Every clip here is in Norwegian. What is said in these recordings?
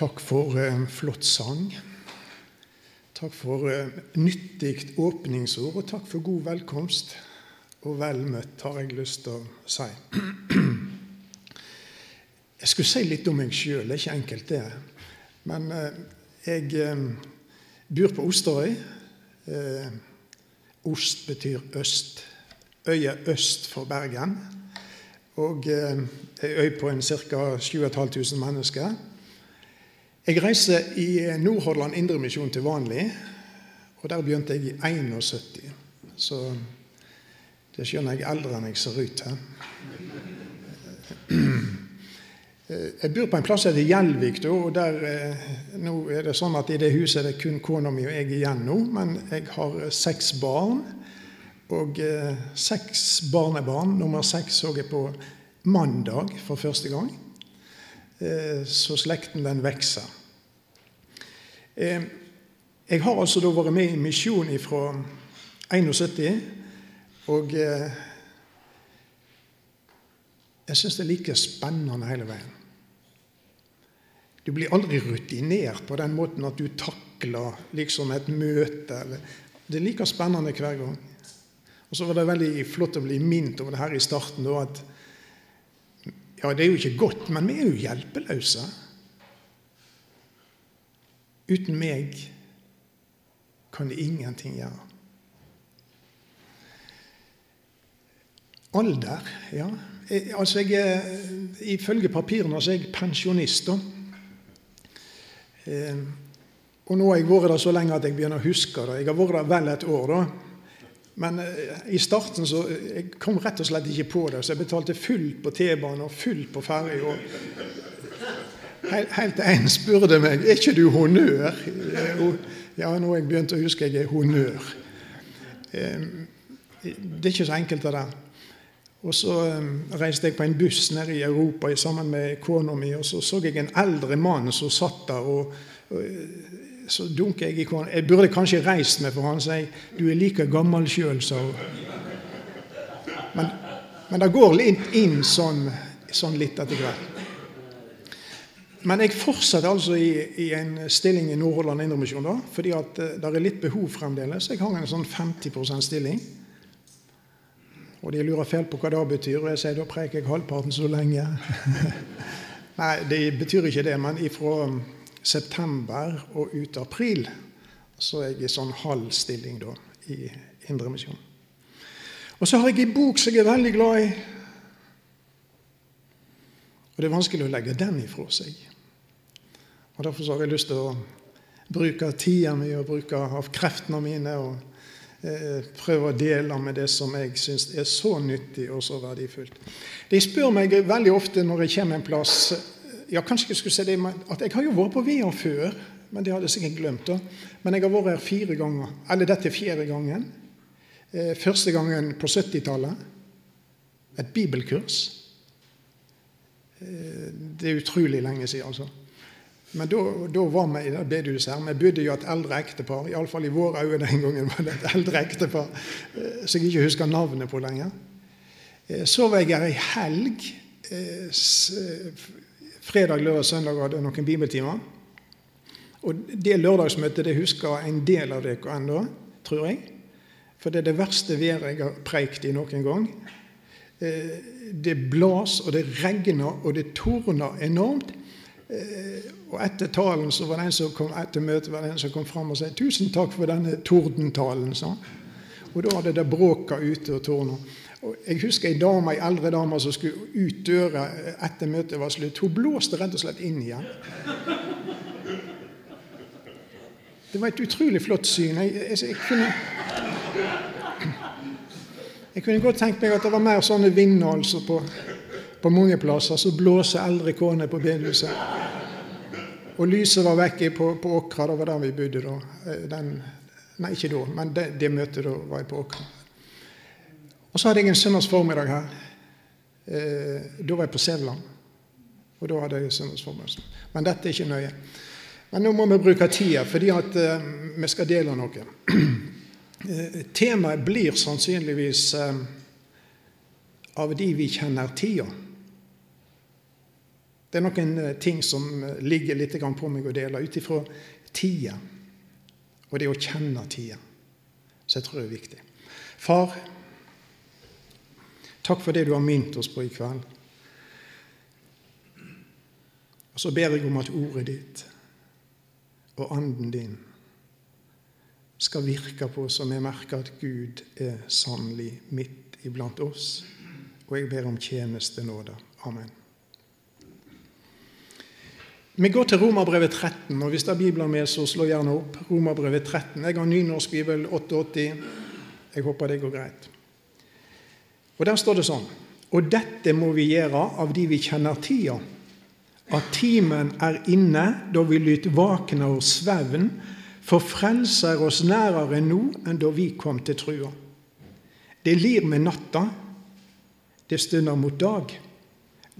Takk for eh, flott sang. Takk for eh, nyttig åpningsord, og takk for god velkomst. Og vel møtt, har jeg lyst til å si. Jeg skulle si litt om meg sjøl. Det er ikke enkelt, det. Men eh, jeg eh, bor på Osterøy. Ost betyr øst. Øya øst for Bergen. Og ei øy på ca. 7500 mennesker. Jeg reiser i Nordhordland Indremisjon til vanlig, og der begynte jeg i 71. Så det skjønner jeg eldre enn jeg ser ut her. Jeg bor på en plass som heter Gjelvik, og der, nå er det sånn at i det huset er det kun kona mi og jeg igjen nå, men jeg har seks barn. Og seks barnebarn. Nummer seks så jeg på mandag for første gang. Så slekten den vokser. Jeg har altså da vært med i misjon fra 71, og jeg syns det er like spennende hele veien. Du blir aldri rutinert på den måten at du takler liksom et møte. Det er like spennende hver gang. Og så var det veldig flott å bli minnet over det her i starten. Da, at ja, det er jo ikke godt, men vi er jo hjelpeløse. Uten meg kan de ingenting gjøre. Alder, ja. Altså, jeg, Ifølge papirene så er jeg pensjonist. da. Og nå har jeg vært der så lenge at jeg begynner å huske det. Jeg har vært der vel et år. da. Men i starten så jeg kom rett og slett ikke på det, så jeg betalte fullt på T-banen og fullt på ferja. Helt til en spurte meg er ikke du honnør. Ja, nå har jeg begynt å huske jeg er honnør. Det er ikke så enkelt, det der. Og Så reiste jeg på en buss nede i Europa sammen med kona mi, og så så jeg en eldre mann som satt der. og, Så dunker jeg i kona. Jeg burde kanskje reist meg, for han sier 'du er like gammel sjøl', sa hun. Men, men det går litt inn sånn, sånn litt etter hvert. Men jeg fortsetter altså i, i en stilling i Nordhordland Indremisjon, da, fordi at det er litt behov fremdeles. Jeg har en sånn 50% stilling. Og de lurer fælt på hva det betyr, og jeg sier da preker jeg halvparten så lenge. Nei, det betyr ikke det, men ifra september og ut april så er jeg i sånn halv stilling da, i Indremisjon. Og så har jeg en bok som jeg er veldig glad i. Og det er vanskelig å legge den ifra seg. Og Derfor har jeg lyst til å bruke tida mi og bruke av kreftene mine og eh, prøve å dele med det som jeg syns er så nyttig og så verdifullt. De spør meg veldig ofte når jeg kommer en plass ja, kanskje jeg skulle si det, at jeg har jo vært på Vea før, men det hadde jeg sikkert glemt. da. Men jeg har vært her fire ganger. Eller dette er fjerde gangen. Eh, første gangen på 70-tallet. Et bibelkurs. Det er utrolig lenge siden, altså. Men da, var vi i det bedehuset her. Vi bodde jo et eldre ektepar. Iallfall i våre øyne den gangen var det et eldre ektepar som jeg ikke husker navnet på lenger. Så var jeg her ei helg. Fredag, lørdag, søndag hadde noen bibeltimer. Og det lørdagsmøtet det husker en del av dere ennå, tror jeg. For det er det verste været jeg har preikt i noen gang. Det blas, og det regner, og det tordner enormt. Og etter talen så var det som kom, etter møtet var det en som kom fram og sa 'Tusen takk for denne tordentalen'. sa Og da hadde det bråka ute og tårna. Og jeg husker ei dame, ei eldre dame som skulle ut døra etter møtet var slutt. Hun blåste rett og slett inn igjen. Det var et utrolig flott syn. Jeg, jeg, jeg, kunne, jeg kunne godt tenkt meg at det var mer sånne vinder altså på, på mange plasser. Så blåser eldre koner på bedehuset. Og lyset var vekke på, Åkra. Det var der vi bodde da. Den, nei, ikke da, men det, det møtet da var jeg på Åkra. Og så hadde jeg en søndags formiddag her. Da var jeg på Sævland. Og da hadde jeg søndagsformiddag. Men dette er ikke nøye. Men nå må vi bruke tida, fordi at vi skal dele noe. Temaet blir sannsynligvis av de vi kjenner tida. Det er noen eh, ting som eh, ligger litt på meg å dele ut ifra tida, og det å kjenne tida, så jeg tror det er viktig. Far, takk for det du har minnet oss på i kveld. Og så ber jeg om at ordet ditt og anden din skal virke på oss, og vi merker at Gud er sannelig midt iblant oss. Og jeg ber om tjenestenåde. Amen. Vi går til Romerbrevet 13, og hvis det er Bibler med, så slå gjerne opp. Romerbrevet 13. Jeg har nynorsk bibel 88. Jeg håper det går greit. Og Der står det sånn Og dette må vi gjøre av de vi kjenner tida, at timen er inne da vi lyt våkne og svevn, for frelse er oss nærere nå enn da vi kom til trua. Det lir med natta, det stunder mot dag.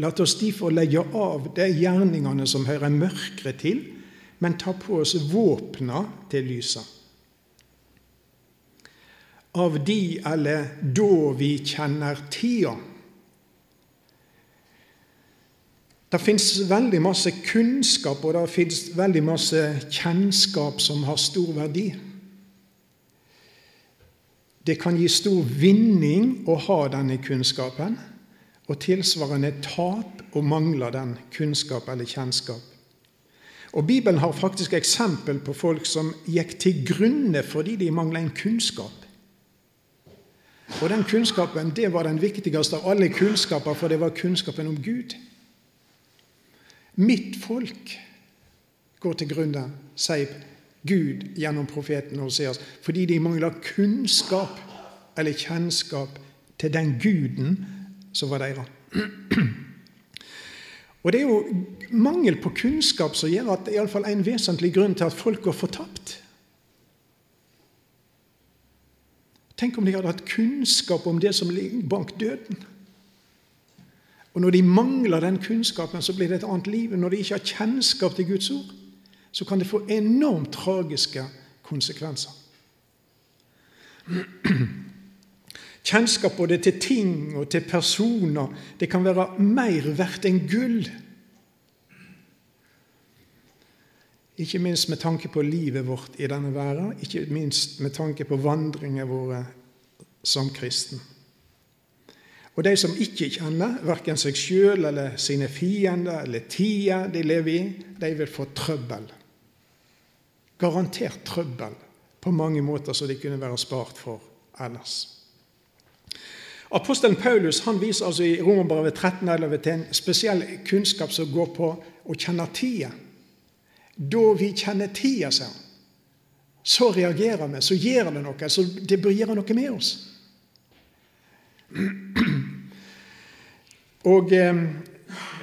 La oss derfor legge av de gjerningene som hører mørket til, men ta på oss våpna til lyset. Av de eller da vi kjenner tida. Det fins veldig masse kunnskap og det fins veldig masse kjennskap som har stor verdi. Det kan gi stor vinning å ha denne kunnskapen og tilsvarende tap og mangler den kunnskap eller kjennskap. Og Bibelen har faktisk eksempel på folk som gikk til grunne fordi de mangla en kunnskap. Og den kunnskapen det var den viktigste av alle kunnskaper, for det var kunnskapen om Gud. Mitt folk går til grunne, sier Gud gjennom profeten Hoseas, fordi de mangler kunnskap eller kjennskap til den guden som var deres. Og Det er jo mangel på kunnskap som gjør at det er en vesentlig grunn til at folk går fortapt. Tenk om de hadde hatt kunnskap om det som ligger bak døden. Og Når de mangler den kunnskapen, så blir det et annet liv. Når de ikke har kjennskap til Guds ord, så kan det få enormt tragiske konsekvenser. Kjennskap både til ting og til personer det kan være mer verdt enn gull. Ikke minst med tanke på livet vårt i denne verden, ikke minst med tanke på vandringene våre som kristen. Og de som ikke kjenner verken seg sjøl eller sine fiender eller tida de lever i, de vil få trøbbel. Garantert trøbbel på mange måter som de kunne være spart for ellers. Apostelen Paulus han viser altså i Romerbrevet 13 til en spesiell kunnskap som går på å kjenne tida. Da vi kjenner tida, sier så reagerer vi, så gjør det noe. Så det bør gjøre noe med oss. Og eh,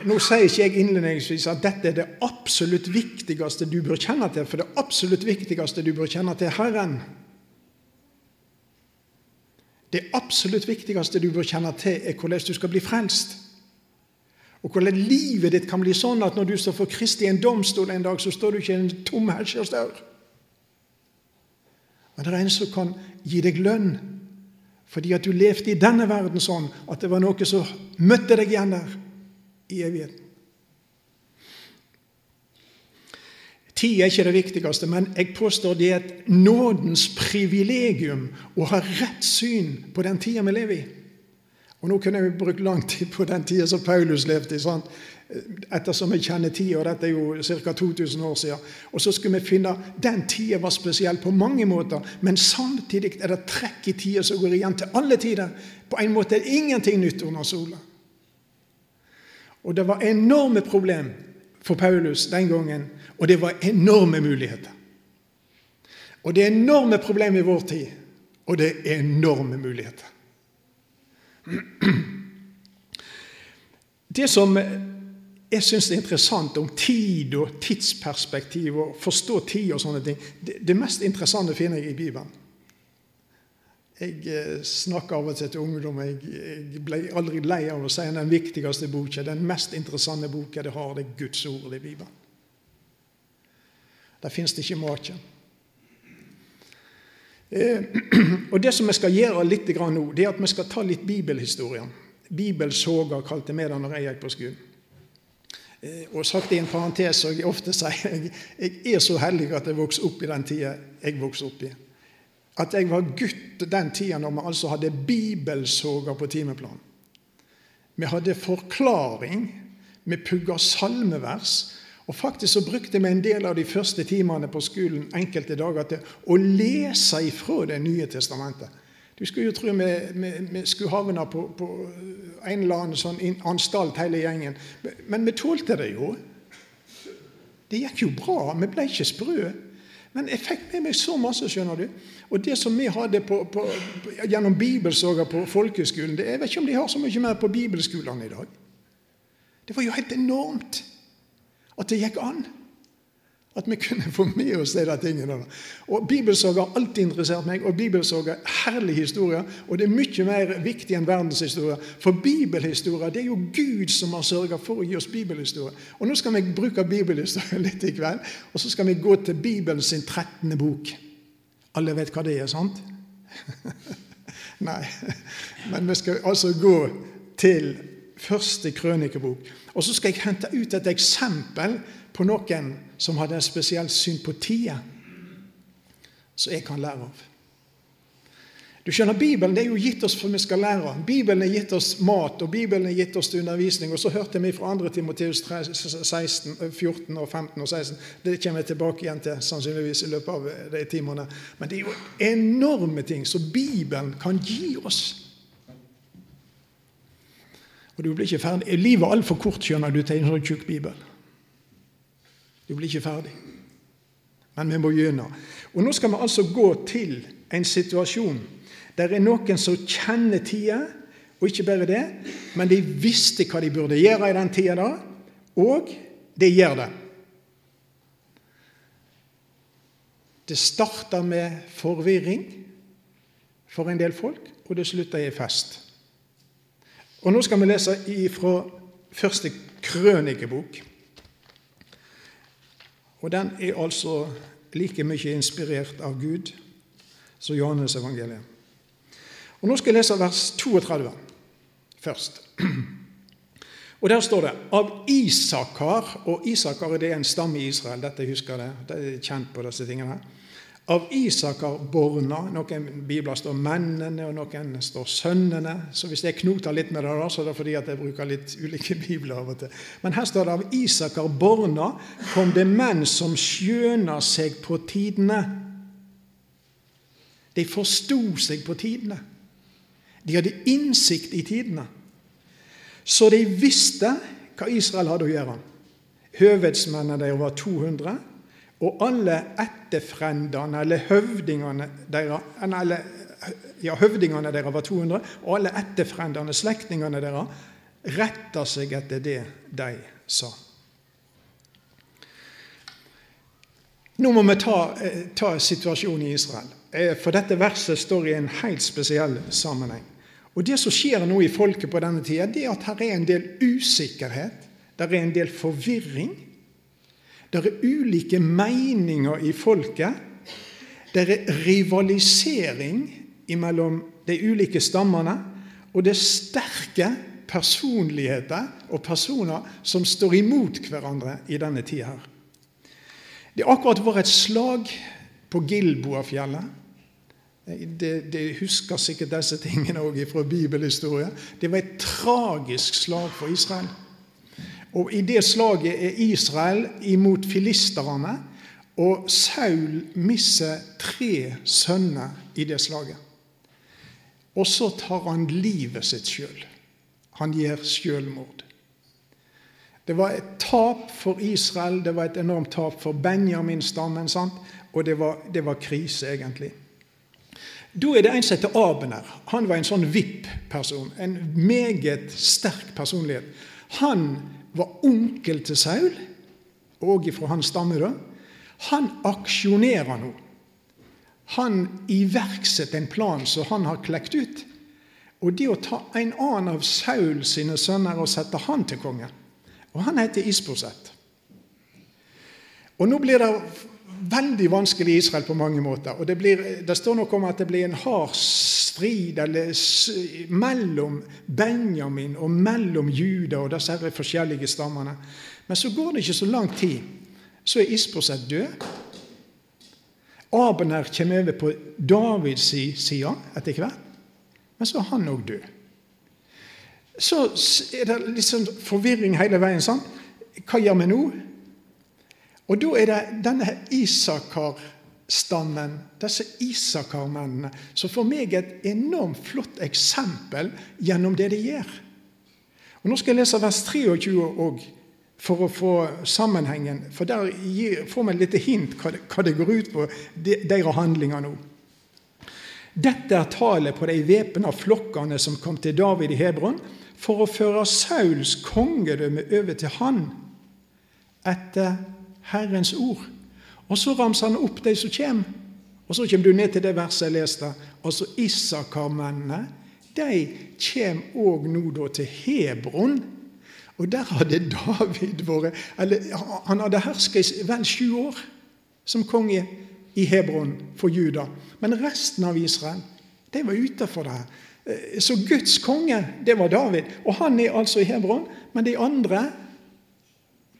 Nå sier ikke jeg innledningsvis at dette er det absolutt viktigste du bør kjenne til, for det absolutt viktigste du bør kjenne til Herren. Det absolutt viktigste du bør kjenne til, er hvordan du skal bli frelst. Og hvordan livet ditt kan bli sånn at når du står for Kristi en domstol en dag, så står du ikke i en tom herskersdør. Men det er en som kan gi deg lønn fordi at du levde i denne verden sånn at det var noe som møtte deg igjen der i evigheten. Tid er ikke det viktigste, men jeg påstår det er et nådens privilegium å ha rett syn på den tida vi lever i. Og Nå kunne jeg brukt lang tid på den tida som Paulus levde i. Sant? Ettersom jeg kjenner tida, og dette er jo ca. 2000 år siden. Og så skulle vi finne Den tida var spesiell på mange måter, men samtidig er det trekk i tida som går igjen til alle tider. På en måte er det ingenting nytt under sola. Og det var enorme problem for Paulus den gangen og det var enorme muligheter. Og det er enorme problemer i vår tid, og det er enorme muligheter. Det som jeg syns er interessant om tid og tidsperspektiv og forstå tid og sånne ting, det, mest interessante finner jeg i Bibelen. Jeg eh, snakker av og til til ungdom. Jeg, jeg ble aldri lei av å si den viktigste boka, den mest interessante boka det har, det er Guds ord i Bibelen. Der fins det ikke make. Eh, og Det som vi skal gjøre litt nå, det er at vi skal ta litt bibelhistorie. Bibelsoga kalte vi det når jeg gikk på skolen. Eh, og sagt i en parentes, som jeg ofte sier jeg er så heldig at jeg vokste opp i den tida jeg vokste opp i. At jeg var gutt den tida når vi altså hadde bibelsoga på timeplan. Vi hadde forklaring, vi pugga salmevers. Og faktisk så brukte vi en del av de første timene på skolen enkelte dager til å lese ifra Det nye testamentet. Du skulle jo tro vi, vi, vi skulle havne på, på, en eller annen sånn anstalt, hele gjengen. Men vi tålte det jo. Det gikk jo bra. Vi ble ikke sprø. Men jeg fikk med meg så masse, skjønner du. Og det som vi hadde på, på, gjennom bibelsoger på folkeskolen det, Jeg vet ikke om de har så mye mer på bibelskolene i dag. Det var jo helt enormt at det gikk an. At vi kunne få med oss de tingene. Og Bibelsorg har alltid interessert meg, og bibelsorg er herlig historie. Og det er mye mer viktig enn verdenshistorie. For bibelhistorie det er jo Gud som har sørga for å gi oss bibelhistorie. Og nå skal vi bruke bibelhistorie litt i kveld, og så skal vi gå til Bibelen sin 13. bok. Alle vet hva det er, sant? Nei. Men vi skal altså gå til første krønikebok. Og så skal jeg hente ut et eksempel på noen som hadde en spesiell syn på tida, som jeg kan lære av. Du skjønner, Bibelen det er jo gitt oss for vi skal lære. Bibelen er gitt oss mat, og Bibelen er gitt oss til undervisning. Og så hørte vi fra 2. Timoteus 14 og 15 og 16. Det kommer jeg tilbake igjen til sannsynligvis i løpet av de timene. Men det er jo enorme ting som Bibelen kan gi oss. Og du blir ikke ferdig. Livet er altfor kort, skjønner du, til en sånn tjukk bibel. Du blir ikke ferdig. Men vi må gjennom. Og Nå skal vi altså gå til en situasjon der er noen som kjenner tida, og ikke bare det, men de visste hva de burde gjøre i den tida da, og de gjør det. Det starter med forvirring for en del folk, og det slutter i fest. Og Nå skal vi lese fra første krønikebok. Og den er altså like mye inspirert av Gud som Johannes evangeliet. Og Nå skal jeg lese vers 32 først. Og Der står det av Isakar Og Isakar er en stamme i Israel. Dette husker jeg. Det er kjent på disse tingene. Av Isakar borna. Noen bibler står 'mennene', og noen står 'sønnene'. Så hvis jeg knoter litt med det, så er det fordi at jeg bruker litt ulike bibler av og til. Men her står det 'av Isakar borna kom det menn som skjøna seg på tidene'. De forsto seg på tidene. De hadde innsikt i tidene. Så de visste hva Israel hadde å gjøre. Høvedsmennene deres var 200. Og alle etterfrendene, eller høvdingene deres eller, ja, høvdingene deres var 200, og alle etterfrendene, slektningene deres, retta seg etter det de sa. Nå må vi ta, eh, ta situasjonen i Israel, eh, for dette verset står i en helt spesiell sammenheng. Og Det som skjer nå i folket på denne tida, det er at her er en del usikkerhet, det er en del forvirring. Det er ulike meninger i folket. Det er rivalisering mellom de ulike stammene. Og det er sterke personligheter og personer som står imot hverandre i denne tida. her. Det har akkurat vært et slag på Gilboafjellet. Det, det husker sikkert disse tingene òg fra bibelhistorie. Det var et tragisk slag for Israel. Og I det slaget er Israel imot filisterne, og Saul mister tre sønner i det slaget. Og så tar han livet sitt sjøl. Han gjør sjølmord. Det var et tap for Israel, det var et enormt tap for Benjamin-stammen, og det var, det var, krise, egentlig. Da er det en som heter Abener. Han var en sånn VIP-person. En meget sterk personlighet. Han var onkel til Saul, og fra hans stamme, da. Han aksjonerer nå. Han iverksetter en plan som han har klekt ut. Og det å ta en annen av Saul sine sønner og sette han til konge. Og han heter Isboset. Og nå blir det veldig vanskelig i Israel på mange måter. og Det, blir, det står noe om at det blir en hard strid eller, mellom Benjamin og mellom Juda og disse forskjellige stammene. Men så går det ikke så lang tid, så er Isboset død. Abner kommer over på Davids side etter hvert, men så er han òg død. Så er det litt sånn forvirring hele veien. sant? Hva gjør vi nå? Og da er det denne Isakar-stammen, disse Isakar-mennene, som for meg er et enormt flott eksempel gjennom det de gjør. Og Nå skal jeg lese vers 23 òg, for å få sammenhengen. For der får vi et lite hint hva det, hva det går ut på, deres handlinger nå. Dette er tallet på de væpna flokkene som kom til David i Hebron, for å føre Sauls kongedømme over til han etter Herrens ord. Og så ramser han opp de som kommer. Og så kommer du ned til det verset jeg leste. Altså Isakar-mennene, De kommer òg nå da til Hebron og der hadde David vært eller Han hadde herska i vel sju år som konge i Hebron for Juda. Men resten av Israel de var utenfor det. her. så Guds konge, det var David. Og han er altså i Hebron. Men de andre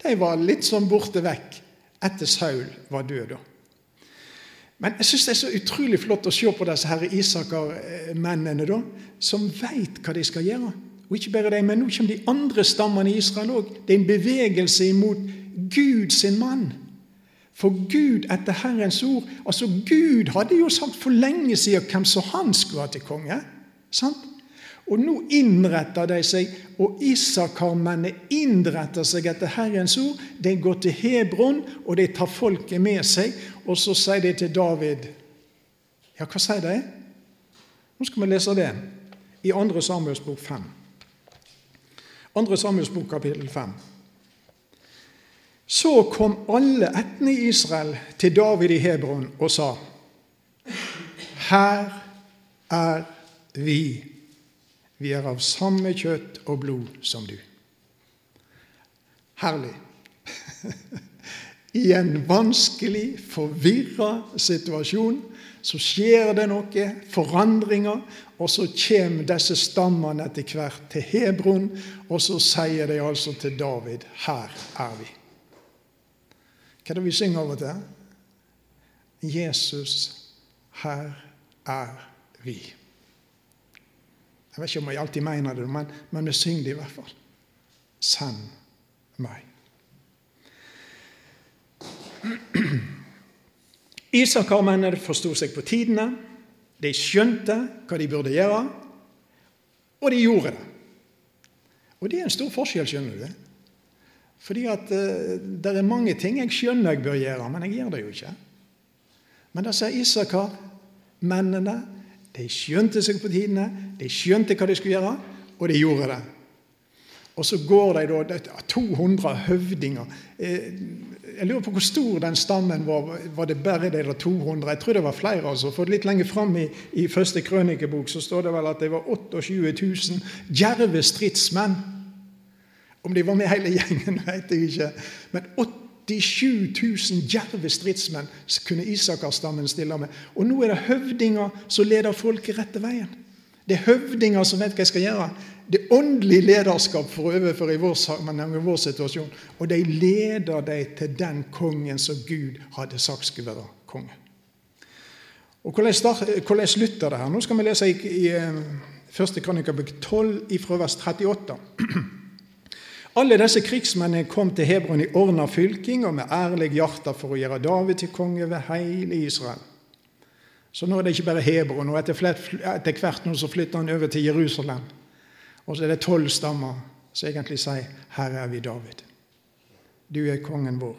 de var litt sånn borte vekk etter Saul var død. da. Men jeg syns det er så utrolig flott å se på disse her Isakar-mennene, som veit hva de skal gjøre. Og ikke bare de, men nå kommer de andre stammene i Israel òg. Det er en bevegelse imot Gud sin mann. For Gud etter Herrens ord Altså, Gud hadde jo sagt for lenge siden hvem som han skulle ha til konge. Sant? Og nå innretter de seg, og Isakar-mennene innretter seg etter Herrens ord. De går til Hebron, og de tar folket med seg. Og så sier de til David Ja, hva sier de? Nå skal vi lese det i 2. Samuels bok 5. 2. Samuels bok, kapittel 5. Så kom alle ættene i Israel til David i Hebron og sa:" Her er vi. Vi er av samme kjøtt og blod som du. Herlig. I en vanskelig, forvirra situasjon så skjer det noe, forandringer, og så kommer disse stammene etter hvert til Hebron, og så sier de altså til David her er vi. Hva er det vi synger over til? Jesus, her er vi. Jeg vet ikke om jeg alltid mener det, men, men vi synger det i hvert fall. Send meg. Isakar-mennene forsto seg på tidene. De skjønte hva de burde gjøre, og de gjorde det. Og det er en stor forskjell, skjønner du. Fordi at uh, det er mange ting jeg skjønner jeg bør gjøre, men jeg gjør det jo ikke. Men da sier Isakar, mennene, de skjønte seg på tidene, de skjønte hva de skulle gjøre, og de gjorde det. Og så går de da 200 høvdinger. Eh, jeg lurer på hvor stor den stammen var. Var det bare de 200? Jeg tror det var flere. altså. For Litt lenger fram i, i første krønikebok så står det vel at det var 28 000 djerve stridsmenn. Om de var med hele gjengen, vet jeg ikke. Men 87 000 djerve stridsmenn kunne Isakar-stammen stille med. Og nå er det høvdinger som leder folket rette veien. Det er høvdinger som vet hva jeg skal gjøre det er åndelig lederskap for å overføre i vår i vår situasjon. Og de leder dem til den kongen som Gud hadde sagt skulle være konge. Og Hvordan, start, slutter det her? Nå skal vi lese i, i eh, første kronikabok 12 fra vers 38. Alle disse krigsmennene kom til Hebron i ordna fylking og med ærlig hjerte for å gjøre David til konge ved hele Israel. Så nå er det ikke bare Hebron, og etter, hvert nå så flytter han over til Jerusalem. Og så er det tolv stammer som egentlig sier 'Her er vi, David'. Du er kongen vår.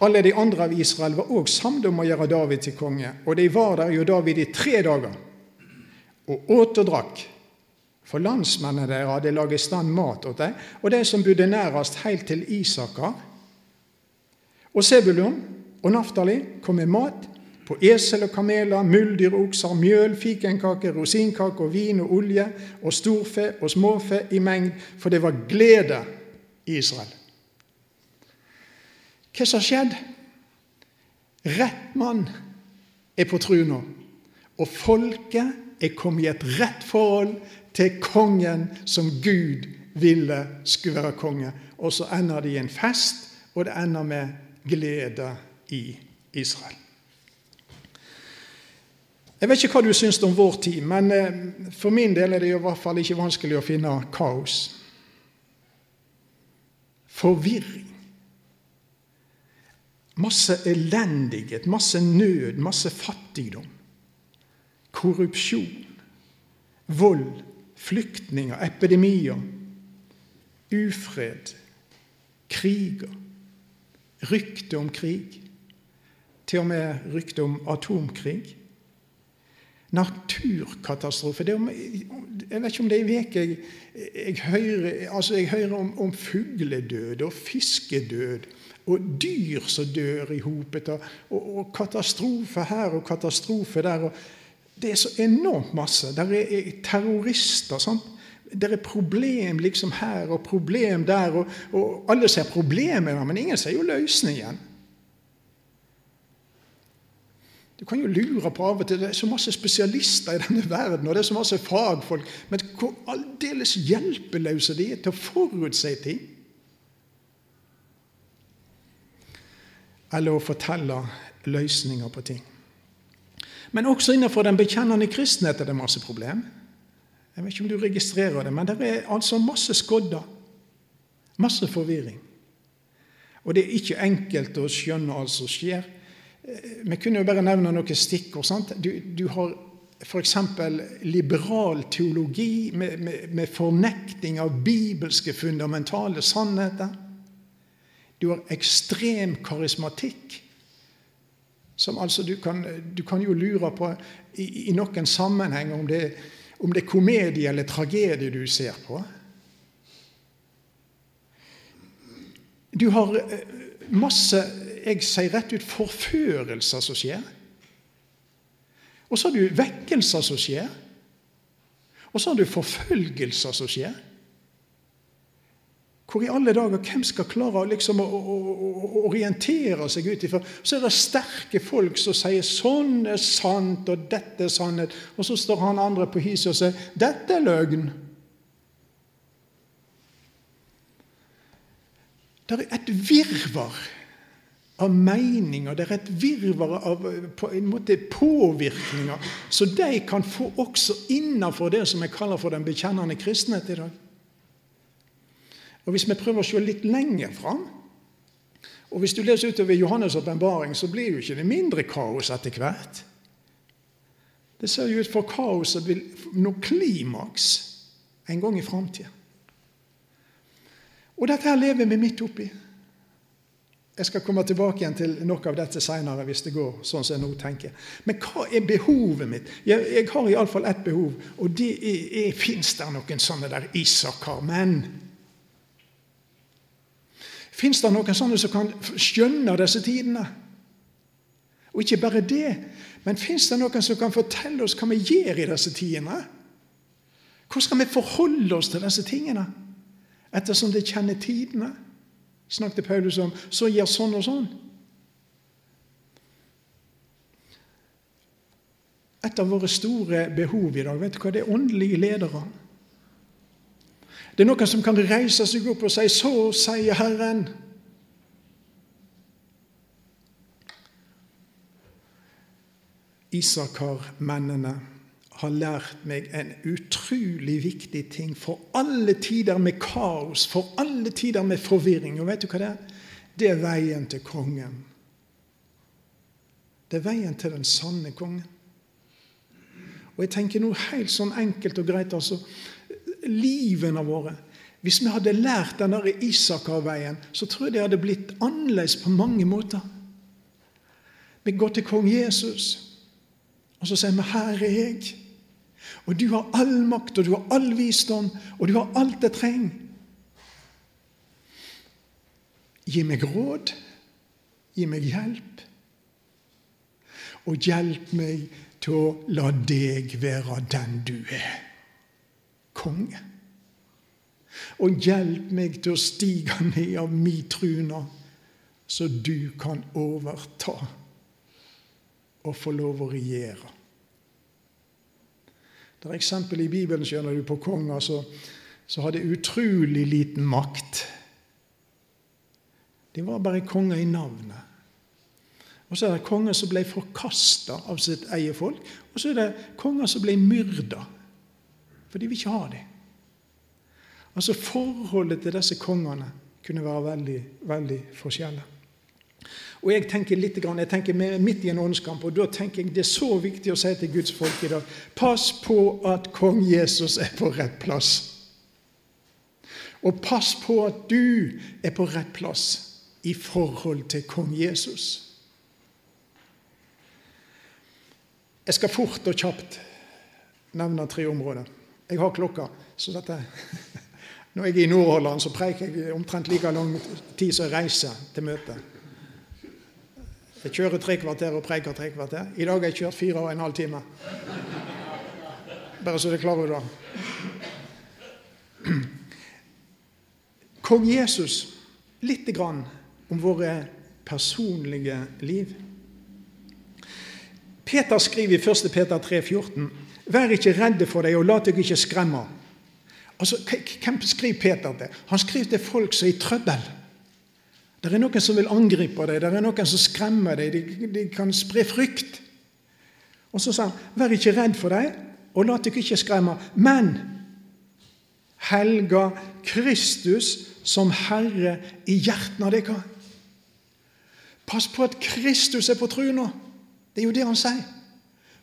Alle de andre av Israel var òg samde om å gjøre David til konge, og de var der jo David i tre dager og åt og drakk. For landsmennene deres hadde laget stand mat åt dem, og de som bodde nærest helt til Isakar. Og Sebulon og Naftali kom med mat på esel og kameler, muldyr og okser, mjøl, fikenkake, rosinkake og vin og olje og storfe og småfe i mengd, for det var glede i Israel. Hva som har skjedd? Rett mann er på tru nå, og folket er kommet i et rett forhold til kongen som Gud ville skulle være konge. og så ender det i en fest, og det ender med glede i Israel. Jeg vet ikke hva du syns om vår tid, men eh, for min del er det i hvert fall ikke vanskelig å finne kaos. Forvirring. Masse elendighet, masse nød, masse fattigdom. Korrupsjon. Vold. Flyktninger. Epidemier. Ufred. Kriger. Rykte om krig. Til og med rykte om atomkrig. Naturkatastrofe det om, Jeg vet ikke om det er ei uke jeg, jeg, hører, altså jeg hører om, om fugledød og fiskedød og dyr som dør i hopet, og, og, og katastrofe her og katastrofe der. Og det er så enormt masse. Der er terrorister. sant? Det er problem liksom her og problem der, og, og alle ser problemene, men ingen ser jo løsningen. Du kan jo lure på av og til Det er så masse spesialister i denne verden, og det er så masse fagfolk. Men hvor aldeles hjelpeløse de er til å forutse ting. Eller å fortelle løsninger på ting. Men også innenfor den bekjennende kristenhet er det masse problem. Jeg vet ikke om du registrerer det, men det er altså masse skodder. Masse forvirring. Og det er ikke enkelt å skjønne alt som skjer. Vi kunne jo bare nevne noen stikkord. Sant? Du, du har f.eks. liberal teologi med, med, med, fornekting av bibelske fundamentale sannheter. Du har ekstrem karismatikk. Som altså du kan, du kan jo lure på i, i noen sammenheng om det, om det er komedie eller tragedie du ser på. Du har eh, masse jeg sier rett ut forførelser som skjer. Og så har du vekkelser som skjer. Og så har du forfølgelser som skjer. Hvor i alle dager, Hvem skal klare liksom å, å, å, orientere seg ut ifra? Så er det sterke folk som sier 'sånn er sant', og 'dette er sannhet'. Og så står han andre på hiset og sier 'dette er løgn'. Det er et virvar av meninger, det er et virvar av på en måte påvirkninger, så de kan få også innenfor det som jeg kaller for den bekjennende kristenhet i dag. Og Hvis vi prøver å se litt lenger fram, og hvis du leser utover Johannes' åpenbaring, så blir jo ikke det mindre kaos etter hvert. Det ser jo ut for kaoset vil nå klimaks en gang i framtida. Og dette her lever vi midt oppi. Jeg skal komme tilbake igjen til noe av dette seinere hvis det går sånn som jeg nå tenker. Men hva er behovet mitt? Jeg, jeg har iallfall ett behov, og det er, er Fins det noen sånne der Isakar-menn? Fins det noen sånne som kan skjønne disse tidene? Og ikke bare det, men fins det noen som kan fortelle oss hva vi gjør i disse tidene? Hvordan skal vi forholde oss til disse tingene ettersom de kjenner tidene? snakket Paulus om, så gjør sånn og sånn. Et av våre store behov i dag, vet du hva, det er åndelige ledere. Det er noen som kan reise seg opp og si 'Så sier Herren'. Isakar-mennene har lært meg en utrolig viktig ting for alle tider med kaos, for alle tider med forvirring. Og vet du hva det er? Det er veien til kongen. Det er veien til den sanne kongen. Og jeg tenker nå helt sånn enkelt og greit altså, Livene våre Hvis vi hadde lært den Isakar-veien, så tror jeg det hadde blitt annerledes på mange måter. Vi går til kong Jesus, og så sier vi 'Her er jeg'. Og du har all makt, og du har all visdom, og du har alt jeg trenger. Gi meg råd, gi meg hjelp, og hjelp meg til å la deg være den du er konge. Og hjelp meg til å stige ned av mi truna, så du kan overta og få lov å regjere. Det er eksempel i Bibelen skjønner du, på konger som hadde utrolig liten makt. De var bare konger i navnet. Og så er det konger som ble forkasta av sitt eget folk. Og så er det konger som ble myrda. For de vil ikke ha dem. Altså Forholdet til disse kongene kunne være veldig, veldig forskjellig. Og Jeg tenker litt, jeg tenker midt i en åndskamp, og da tenker jeg det er så viktig å si til Guds folk i dag Pass på at kong Jesus er på rett plass. Og pass på at du er på rett plass i forhold til kong Jesus. Jeg skal fort og kjapt nevne tre områder. Jeg har klokka, så dette Når jeg er i Nordhordland, så preiker jeg omtrent like lang tid som jeg reiser til møtet. Jeg kjører tre kvarter og preiker tre kvarter. I dag har jeg kjørt fire og en halv time. Bare så det er klar over det. Kong Jesus lite grann om våre personlige liv. Peter skriver i 1. Peter 3, 14, Vær ikke redde for deg, og la deg ikke skremme. Altså, Hvem skriver Peter til? Han skriver til folk som er i trøbbel. Det er noen som vil angripe deg, det er noen som skremmer deg, de, de kan spre frykt. Og så sa han, vær ikke redd for deg, og la deg ikke skremme, men helga Kristus som Herre i hjertene deres. Pass på at Kristus er på trua. Det er jo det han sier.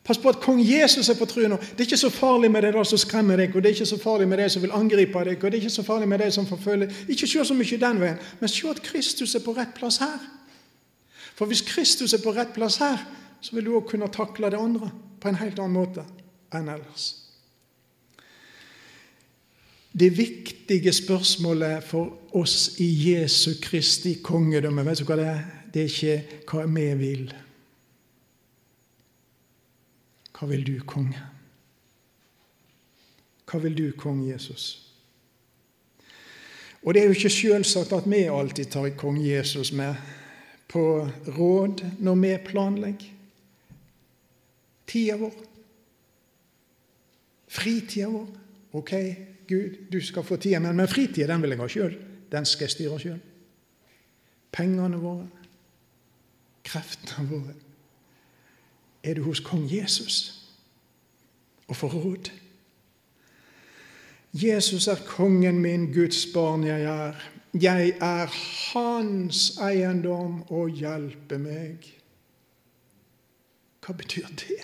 Pass på at kong Jesus er på trona. Det er ikke så farlig med det der som skremmer deg, og det er ikke så farlig med det som vil angripe deg, og det er ikke så farlig med det som forfølger Ikke se så mye den veien, men se at Kristus er på rett plass her. For hvis Kristus er på rett plass her, så vil du òg kunne takle det andre på en helt annen måte enn ellers. Det viktige spørsmålet for oss i Jesu Kristi kongedømme, vet du hva det er? Det er ikke hva vi vil. Hva vil du, konge? Hva vil du, kong Jesus? Og det er jo ikke selvsagt at vi alltid tar kong Jesus med på råd når vi planlegger tida vår. Fritida vår. Ok, Gud, du skal få tida, men, men fritida den vil jeg ha sjøl. Den skal jeg styre sjøl. Pengene våre, kreftene våre er du hos kong Jesus og får råd. Jesus er kongen min, Guds barn jeg er. Jeg er hans eiendom og hjelper meg. Hva betyr det?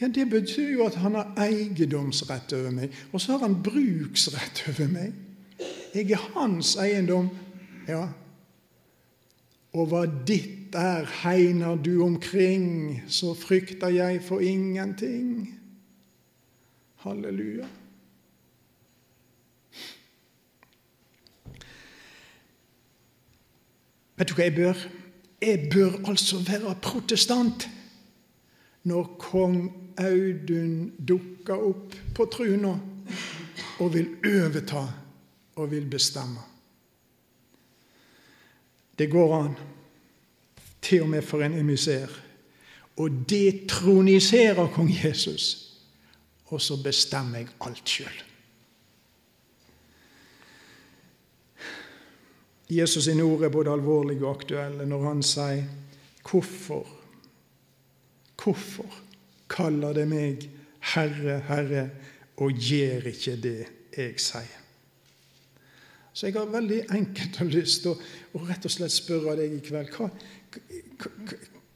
Ja, Det betyr jo at han har eiendomsrett over meg, og så har han bruksrett over meg. Jeg er hans eiendom. Ja, og hva ditt er, hegner du omkring, så frykter jeg for ingenting. Halleluja. Vet du hva jeg bør? Jeg bør altså være protestant når kong Audun dukker opp på truna og vil overta og vil bestemme. Det går an, til og med for en emissær, å detronisere kong Jesus, og så bestemmer jeg alt sjøl. Jesus sine ord er både alvorlige og aktuelle når han sier hvorfor Hvorfor kaller det meg Herre, Herre, og gjør ikke det jeg sier? Så jeg har veldig enkelt og lyst til å, å, rett og slett spørre deg i kveld hva,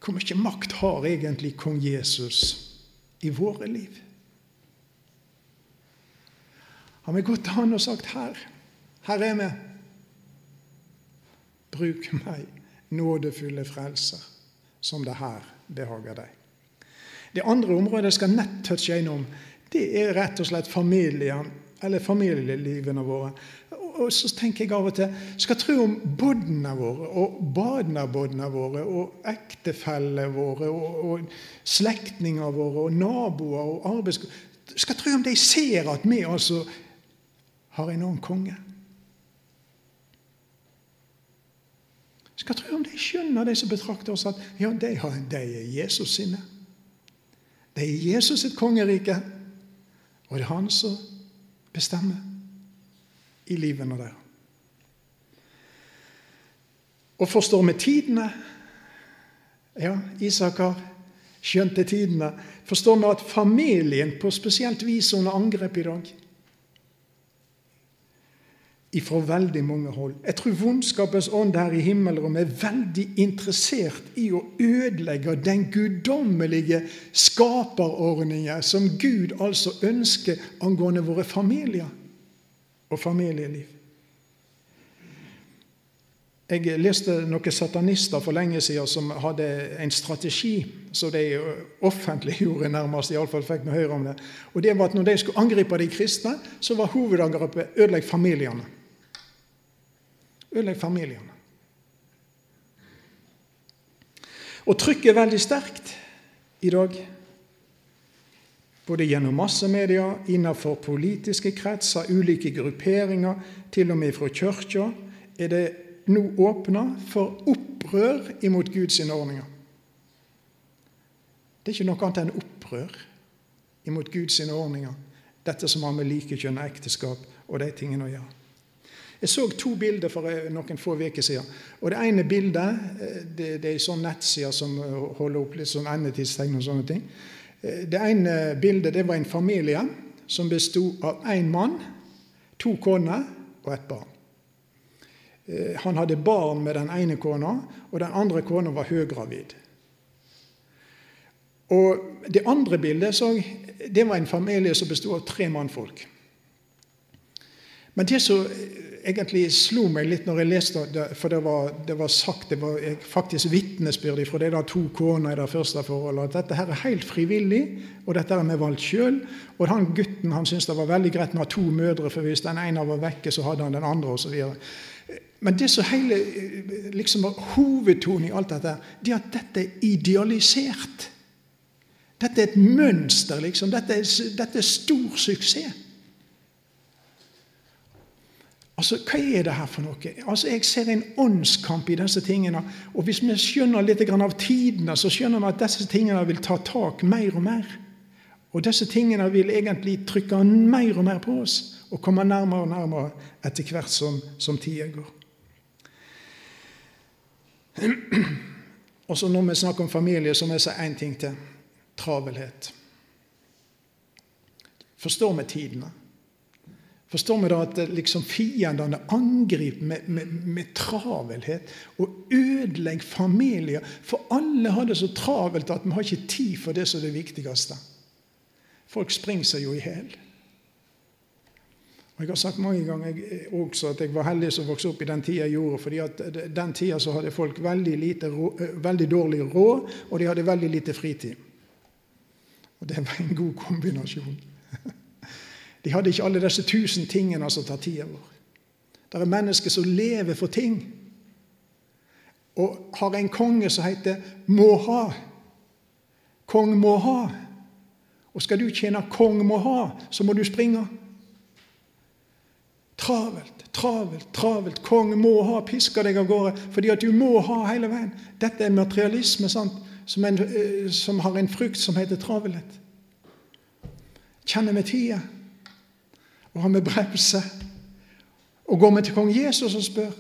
Hvor mye makt har egentlig kong Jesus i våre liv? Har vi gått til han og sagt 'Her, her er vi'? Bruk meg, nådefulle frelser, som det her behager deg. Det andre området jeg skal nett touche innom, det er rett og slett familien, eller familielivene våre og så tenker jeg av og til skal tro om bodna våre og badnabodene våre og ektefellene våre og, og slektninger våre og naboer og arbeidskollegaer Skal tro om de ser at vi altså har en annen konge. Skal tro om de skjønner, de som betrakter oss, at ja, de, har, de er Jesus sine. Det er Jesus sitt kongerike, og det er han som bestemmer i livene der. Og forstår vi tidene? Ja, Isak har skjønt det tidene. Forstår vi at familien på spesielt vis er under angrep i dag? Ifra veldig mange hold. Jeg tror vondskapens ånd her i himmelrommet er veldig interessert i å ødelegge den guddommelige skaperordningen som Gud altså ønsker angående våre familier og familieliv. Jeg leste noen satanister for lenge siden som hadde en strategi som de offentliggjorde, nærmest, iallfall fikk vi høre om det. Og det var at Når de skulle angripe de kristne, så var hovedangrepet ødelegg familiene. Ødelegg familiene. Og trykket er veldig sterkt i dag. Både gjennom massemedia, innenfor politiske kretser, ulike grupperinger, til og med fra kirka, er det nå åpna for opprør imot Guds ordninger. Det er ikke noe annet enn opprør imot Guds ordninger, dette som har med likekjønn og ekteskap og de tingene å gjøre. Jeg så to bilder for noen få uker siden. og Det ene bildet eh, det, det er sånn nettside som eh, holder opp litt sånn endetidstegn og sånne ting. Eh, det ene bildet det var en familie som bestod av én mann, to koner og et barn. Eh, han hadde barn med den ene kona, og den andre kona var høygravid. Og Det andre bildet så, det var en familie som bestod av tre mannfolk. Men det som egentlig slo meg litt når jeg leste det, for det var, det var sagt, det var faktisk vitnesbyrd fra de to kona i det første forholdet, at dette her er helt frivillig, og dette har vi valgt sjøl. Og han gutten han syntes det var veldig greit med to mødre, for hvis den ene var vekke, så hadde han den andre, osv. Men det som hele liksom var hovedtonen i alt dette, det er at dette er idealisert. Dette er et mønster, liksom. Dette er, dette er stor suksess. Altså, Hva er det her for noe? Altså, Jeg ser en åndskamp i disse tingene. Og hvis vi skjønner litt av tidene, så skjønner vi at disse tingene vil ta tak mer og mer. Og disse tingene vil egentlig trykke mer og mer på oss og komme nærmere og nærmere etter hvert som, som tida går. Og så Når vi snakker om familie, så må jeg si én ting til travelhet. Forstår vi tidene? Forstår vi da at liksom fiendene angriper med, med, med, travelhet og ødelegger familier? For alle har det så travelt at vi har ikke tid for det som er det viktigste. Folk springer seg jo i hjel. Jeg har sagt mange ganger også at jeg var heldig som vokste opp i den tida jeg gjorde. fordi at den tida så hadde folk veldig, lite, veldig dårlig råd, og de hadde veldig lite fritid. Og det var en god kombinasjon. De hadde ikke alle disse tusen tingene som tar tida vår. Det er mennesker som lever for ting. Og har en konge som heter 'må ha'. Kong må ha. Og skal du tjene kong må ha, så må du springe. Travelt, travelt, travelt. Kong må ha Pisker deg av gårde fordi at du må ha hele veien. Dette er materialisme sant? Som, en, eh, som har en frukt som heter travelhet. Kjenner vi tida? Og har med bremse? Og går vi til kong Jesus og spør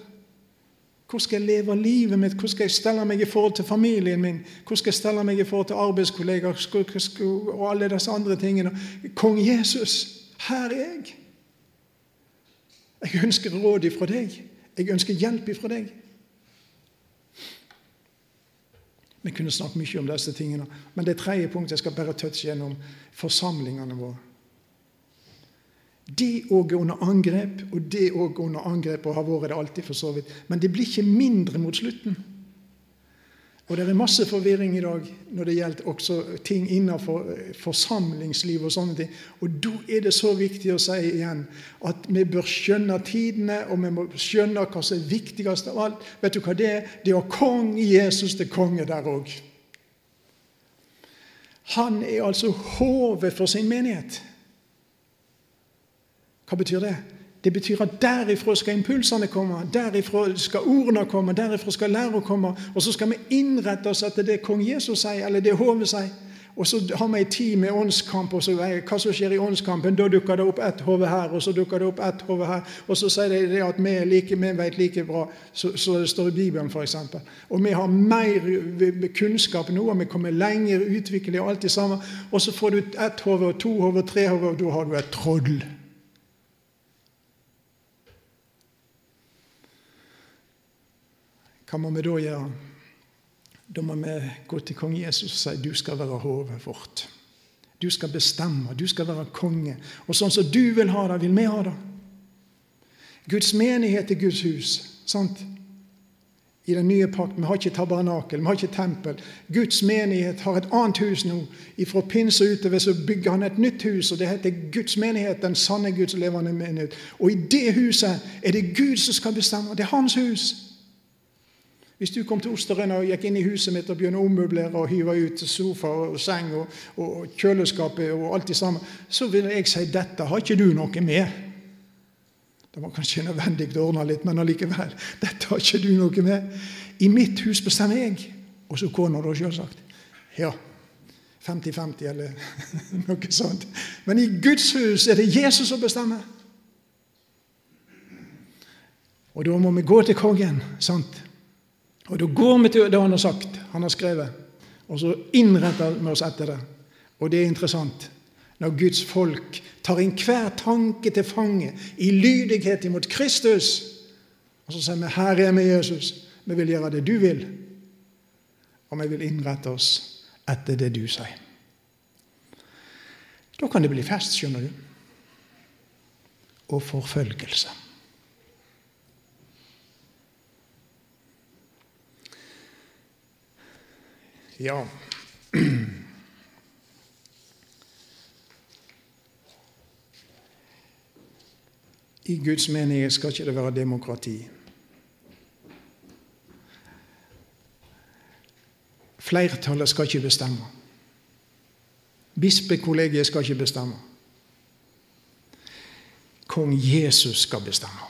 hvor skal jeg leve livet mitt? Hvor skal jeg stelle meg i forhold til familien min? Hvor skal jeg stelle meg i forhold til arbeidskollegaer og alle disse andre tingene? Kong Jesus, her er jeg. Jeg ønsker råd ifra deg. Jeg ønsker hjelp ifra deg. Vi kunne snakket mye om disse tingene, men det tredje punktet jeg skal bare touche gjennom forsamlingene våre. De òg er under angrep, og det òg under angrep, og har vært det alltid, for så vidt. Men det blir ikke mindre mot slutten. Og Det er masse forvirring i dag når det gjelder også ting innenfor eh, forsamlingsliv. Og sånne ting. Og da er det så viktig å si igjen at vi bør skjønne tidene, og vi må skjønne hva som er viktigst av alt. Vet du hva det er? Det er å kong Jesus til konge der òg. Han er altså hodet for sin menighet. Hva betyr det? Det betyr at derifra skal impulsene komme, derifra skal ordene komme, derifra skal læra komme. Og så skal vi innrette oss etter det kong Jesus sier, eller det hodet sier. Og så har vi en tid med åndskamp, og så hva som skjer i åndskampen. Da dukker det opp ett hode her, og så dukker det opp ett hode her. Og så sier de at vi, like, vi vet like bra som det står i Bibelen, f.eks. Og vi har mer kunnskap nå, og vi kommer lenger utviklet og alt det samme. Og så får du ett hode, to hode, tre hode, og da har du et troll. Hva må vi da gjøre? Da må vi gå til kong Jesus og si du skal være hodet vårt. Du skal bestemme, du skal være konge. Og sånn som du vil ha det, vil vi ha det. Guds menighet er Guds hus. sant? I den nye pakt. Vi har ikke tabernakel, vi har ikke tempel. Guds menighet har et annet hus nå. Fra pinse utover så bygger han et nytt hus, og det heter Guds menighet, den sanne Guds levende menighet. Og i det huset er det Gud som skal bestemme. Det er hans hus. Hvis du kom til Osteren og gikk inn i huset mitt og begynte å ommøblere og hive ut sofa og seng og, og kjøleskapet og alt det samme, så ville jeg si dette har ikke du noe med. Det var kanskje nødvendig å ordne litt, men allikevel. Dette har ikke du noe med. I mitt hus bestemmer jeg. Og så kona, da, selvsagt. Ja. 50-50 eller noe sånt. Men i Guds hus er det Jesus som bestemmer. Og da må vi gå til kongen. sant? Og Da går vi til det han har sagt, han har skrevet, og så innretter vi oss etter det. Og det er interessant. Når Guds folk tar inn hver tanke til fange i lydighet imot Kristus, og så sier vi 'Her er vi, Jesus'. Vi vil gjøre det du vil, og vi vil innrette oss etter det du sier. Da kan det bli fest, skjønner du. Og forfølgelse. Ja I Guds menighet skal ikke det være demokrati. Flertallet skal ikke bestemme. Bispekollegiet skal ikke bestemme. Kong Jesus skal bestemme.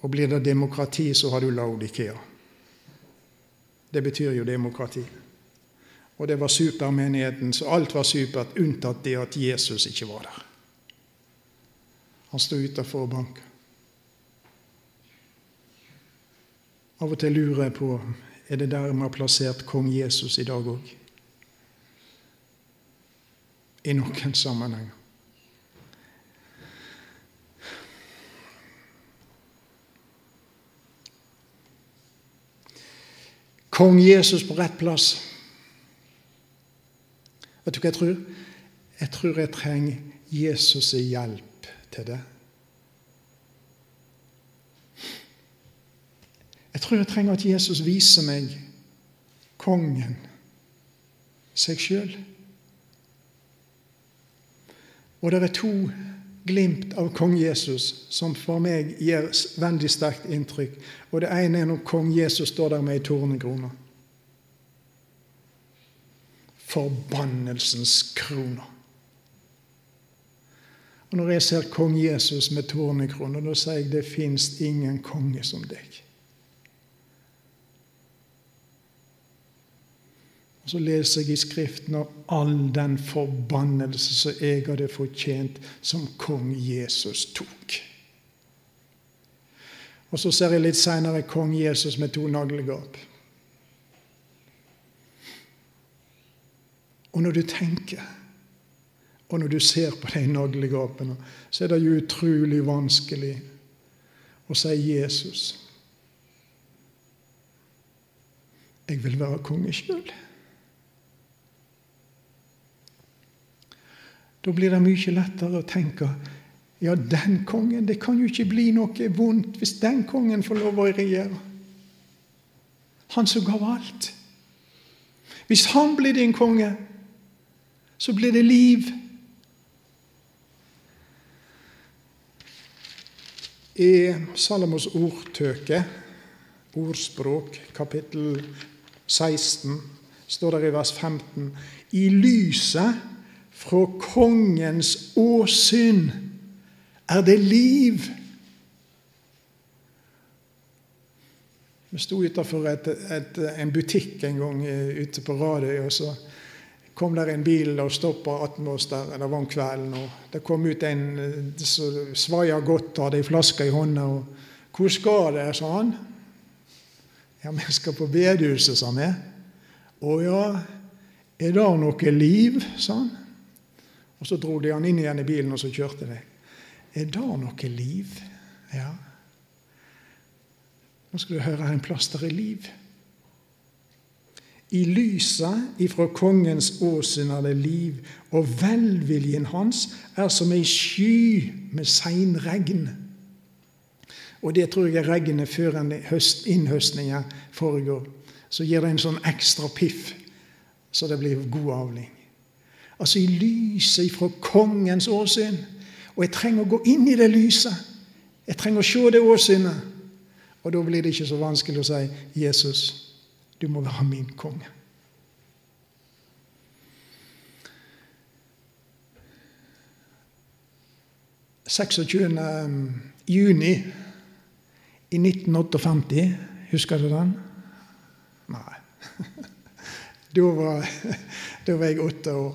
Og blir det demokrati, så har du Laudikea. Det betyr jo demokrati. Og det var supermenigheten, så alt var supert, unntatt det at Jesus ikke var der. Han sto utafor og banka. Av og til lurer jeg på er det der vi har plassert kong Jesus i dag òg. I noen sammenhenger. Kong Jesus på rett plass. Vet du hva jeg tror? Jeg tror jeg trenger Jesus' hjelp til det. Jeg tror jeg trenger at Jesus viser meg kongen, seg sjøl. Og det er to glimt av kong Jesus som for meg gir veldig sterkt inntrykk. Og Det ene er når kong Jesus står der med ei tornekrone. Forbannelsens krone. Og Når jeg ser kong Jesus med tornekrone, da sier jeg det fins ingen konge som deg. Og Så leser jeg i Skriften om all den forbannelse som jeg hadde fortjent, som kong Jesus tok. Og så ser jeg litt seinere kong Jesus med to naglegap. Og når du tenker, og når du ser på de naglegapene, så er det jo utrolig vanskelig å si Jesus. Jeg vil være konge sjøl. Da blir det mye lettere å tenke ja, den kongen Det kan jo ikke bli noe vondt hvis den kongen får lov å regjere. Han som gav alt. Hvis han blir din konge, så blir det liv. I Salomos ordtøke, ordspråk, kapittel 16, står det i vers 15 I lyset fra kongens åsyn er det liv. Vi sto utenfor et, et, en butikk en gang eh, ute på Radøy, og så kom der en bil og stoppa attmed oss der. Det var om kvelden. og Det kom ut en eh, som svaia godt, hadde ei flaske i hånda. og 'Hvor skal dere?' sa han. 'Ja, vi skal på bedehuset', sa vi. 'Å ja, er det noe liv?' sa han. Og Så dro de han inn igjen i bilen, og så kjørte de. 'Er det noe liv?' Ja. Nå skal du høre en plass der er liv. I lyset ifra kongens åsyn er det liv, og velviljen hans er som ei sky med seinregn. Og det tror jeg er regnet før innhøstninga foregår. Så gir det en sånn ekstra piff, så det blir god avling. Altså i lyset fra kongens åsyn. Og jeg trenger å gå inn i det lyset. Jeg trenger å se det åsynet. Og da blir det ikke så vanskelig å si 'Jesus, du må være min konge'. «26. Um, juni i 1958, husker du den? Nei. Da var, da var jeg åtte år.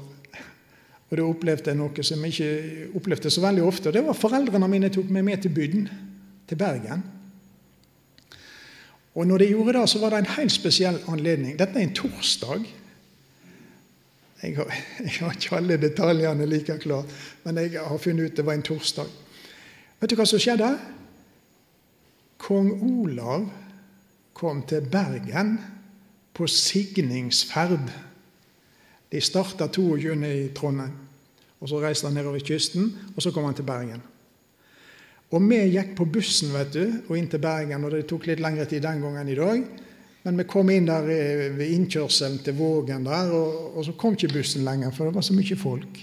Og da opplevde jeg noe som jeg ikke opplevde så veldig ofte. og Det var foreldrene mine tok meg med til bygden, til Bergen. Og når de gjorde det, så var det en helt spesiell anledning. Dette er en torsdag. Jeg har, jeg har ikke alle detaljene like klart, men jeg har funnet ut det var en torsdag. Vet du hva som skjedde? Kong Olav kom til Bergen på signingsferd. De starta 22. i Trondheim. og Så reiste han nedover kysten, og så kom han til Bergen. Og vi gikk på bussen vet du, og inn til Bergen, og det tok litt lengre tid den gangen i dag. Men vi kom inn der ved innkjørselen til Vågen der, og, og så kom ikke bussen lenger, for det var så mye folk.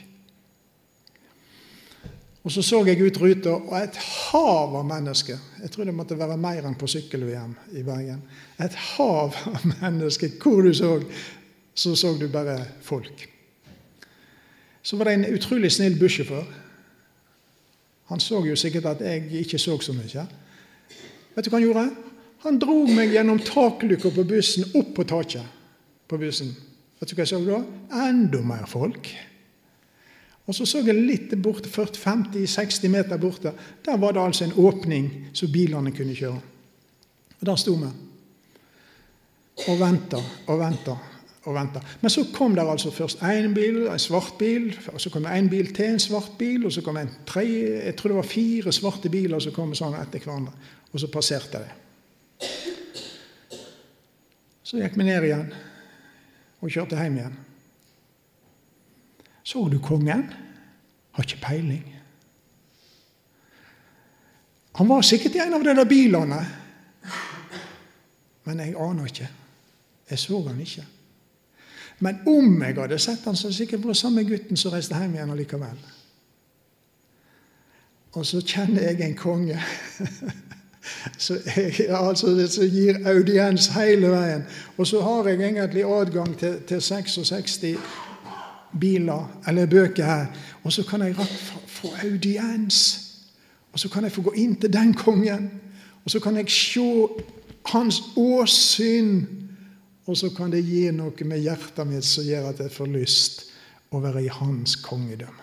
Og så så jeg ut ruta, og et hav av mennesker. Jeg tror det måtte være mer enn på sykkel-VM i Bergen. Et hav av mennesker. Hvor du så, så så du bare folk. Så var det en utrolig snill bussjåfør han så jo sikkert at jeg ikke så så mye. Vet du hva han gjorde? Han dro meg gjennom taklykka på bussen, opp på taket på bussen. Vet du hva jeg så da? Enda mer folk. Og så så jeg litt borte, 40-50-60 meter borte. Der var det altså en åpning så bilene kunne kjøre. Og Der sto vi og venta og venta og venta. Men så kom det altså først én bil, en svart bil, og så kom det en bil til, en svart bil, og så kom en tre, jeg tror det var fire svarte biler som kom sånn etter hverandre. Og så passerte det. Så gikk vi ned igjen og kjørte hjem igjen. Så du kongen? Har ikke peiling. Han var sikkert i en av de der bilene, men jeg aner ikke. Jeg så han ikke. Men om jeg hadde sett han, så sikkert vært samme gutten som reiste hjem igjen allikevel. Og så kjenner jeg en konge altså, som gir audiens hele veien. Og så har jeg egentlig adgang til, til 66 biler eller bøker her. Og så kan jeg få audiens. Og så kan jeg få gå inn til den kongen. Og så kan jeg se hans åsyn og så kan det gi noe med hjertet mitt som gjør at jeg får lyst å være i hans kongedømme.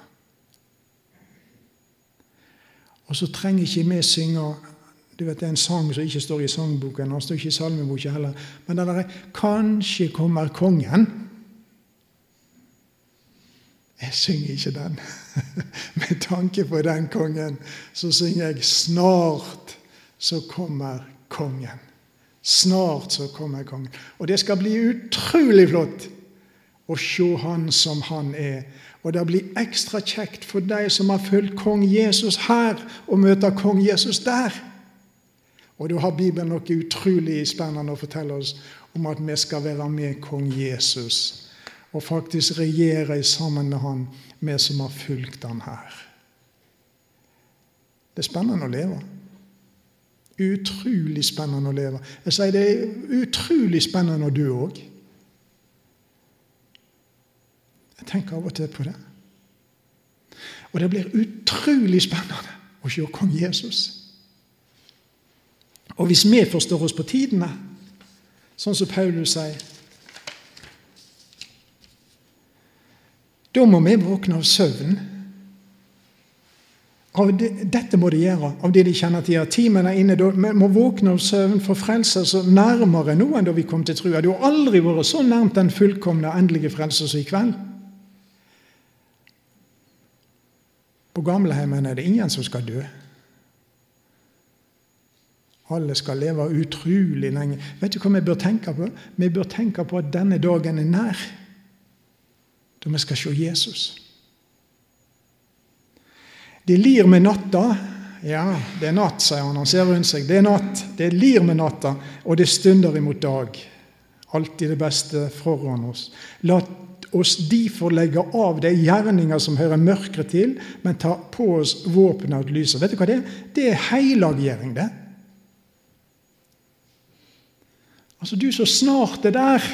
Og så trenger ikke vi synge du vet, Det er en sang som ikke står i sangboken, han står ikke i salmeboka heller. Men den derre 'Kanskje kommer kongen'. Jeg synger ikke den. Med tanke på den kongen så synger jeg 'Snart så kommer kongen'. Snart så kommer kongen. Og det skal bli utrolig flott å se han som han er. Og det blir ekstra kjekt for de som har fulgt kong Jesus her, å møte kong Jesus der. Og da har Bibelen noe utrolig spennende å fortelle oss om at vi skal være med kong Jesus. Og faktisk regjere sammen med han, vi som har fulgt han her. Det er spennende å leve. Utrolig spennende å leve. Jeg sier det er utrolig spennende å dø òg. Jeg tenker av og til på det. Og det blir utrolig spennende å se kong Jesus. Og hvis vi forstår oss på tidene, sånn som Paulus sier. Da må vi våkne av søvn. Det, dette må de gjøre, av det de kjenner til. Ja, timen er inne, Vi må våkne av søvn for så nærmere nå enn da vi kom til trua. Du har aldri vært så nærmt den fullkomne, endelige frelse som i kveld. På gamleheimen er det ingen som skal dø. Alle skal leve utrolig lenge. Vet du hva vi bør tenke på? Vi bør tenke på at denne dagen er nær, da vi skal se Jesus. Det lir med natta. Ja, det er natt, sier han. Han ser rundt seg. Det er natt. Det lir med natta, og det stunder imot dag. Alltid det beste foran oss. La oss derfor legge av de gjerninger som hører mørket til, men ta på oss våpenet og lyset. Vet du hva det er? Det er helliggjøring, det. Altså, du som snart er der,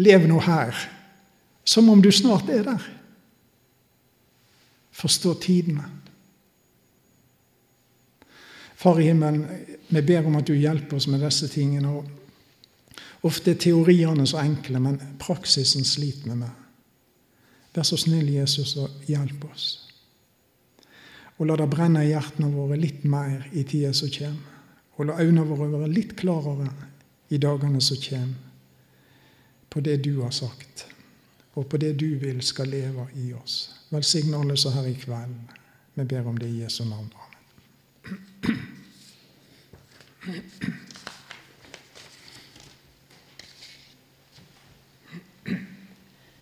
lev nå her. Som om du snart er der. Forstå tidene. Far i himmelen, vi ber om at du hjelper oss med disse tingene. og Ofte er teoriene så enkle, men praksisen sliter med. Vær så snill, Jesus, og hjelp oss. Og la det brenne i hjertene våre litt mer i tida som kommer. Og la øynene våre være litt klarere i dagene som kommer, på det du har sagt, og på det du vil skal leve i oss. Velsign alle som her i kveld. Vi ber om det i Jesu navn. Amen.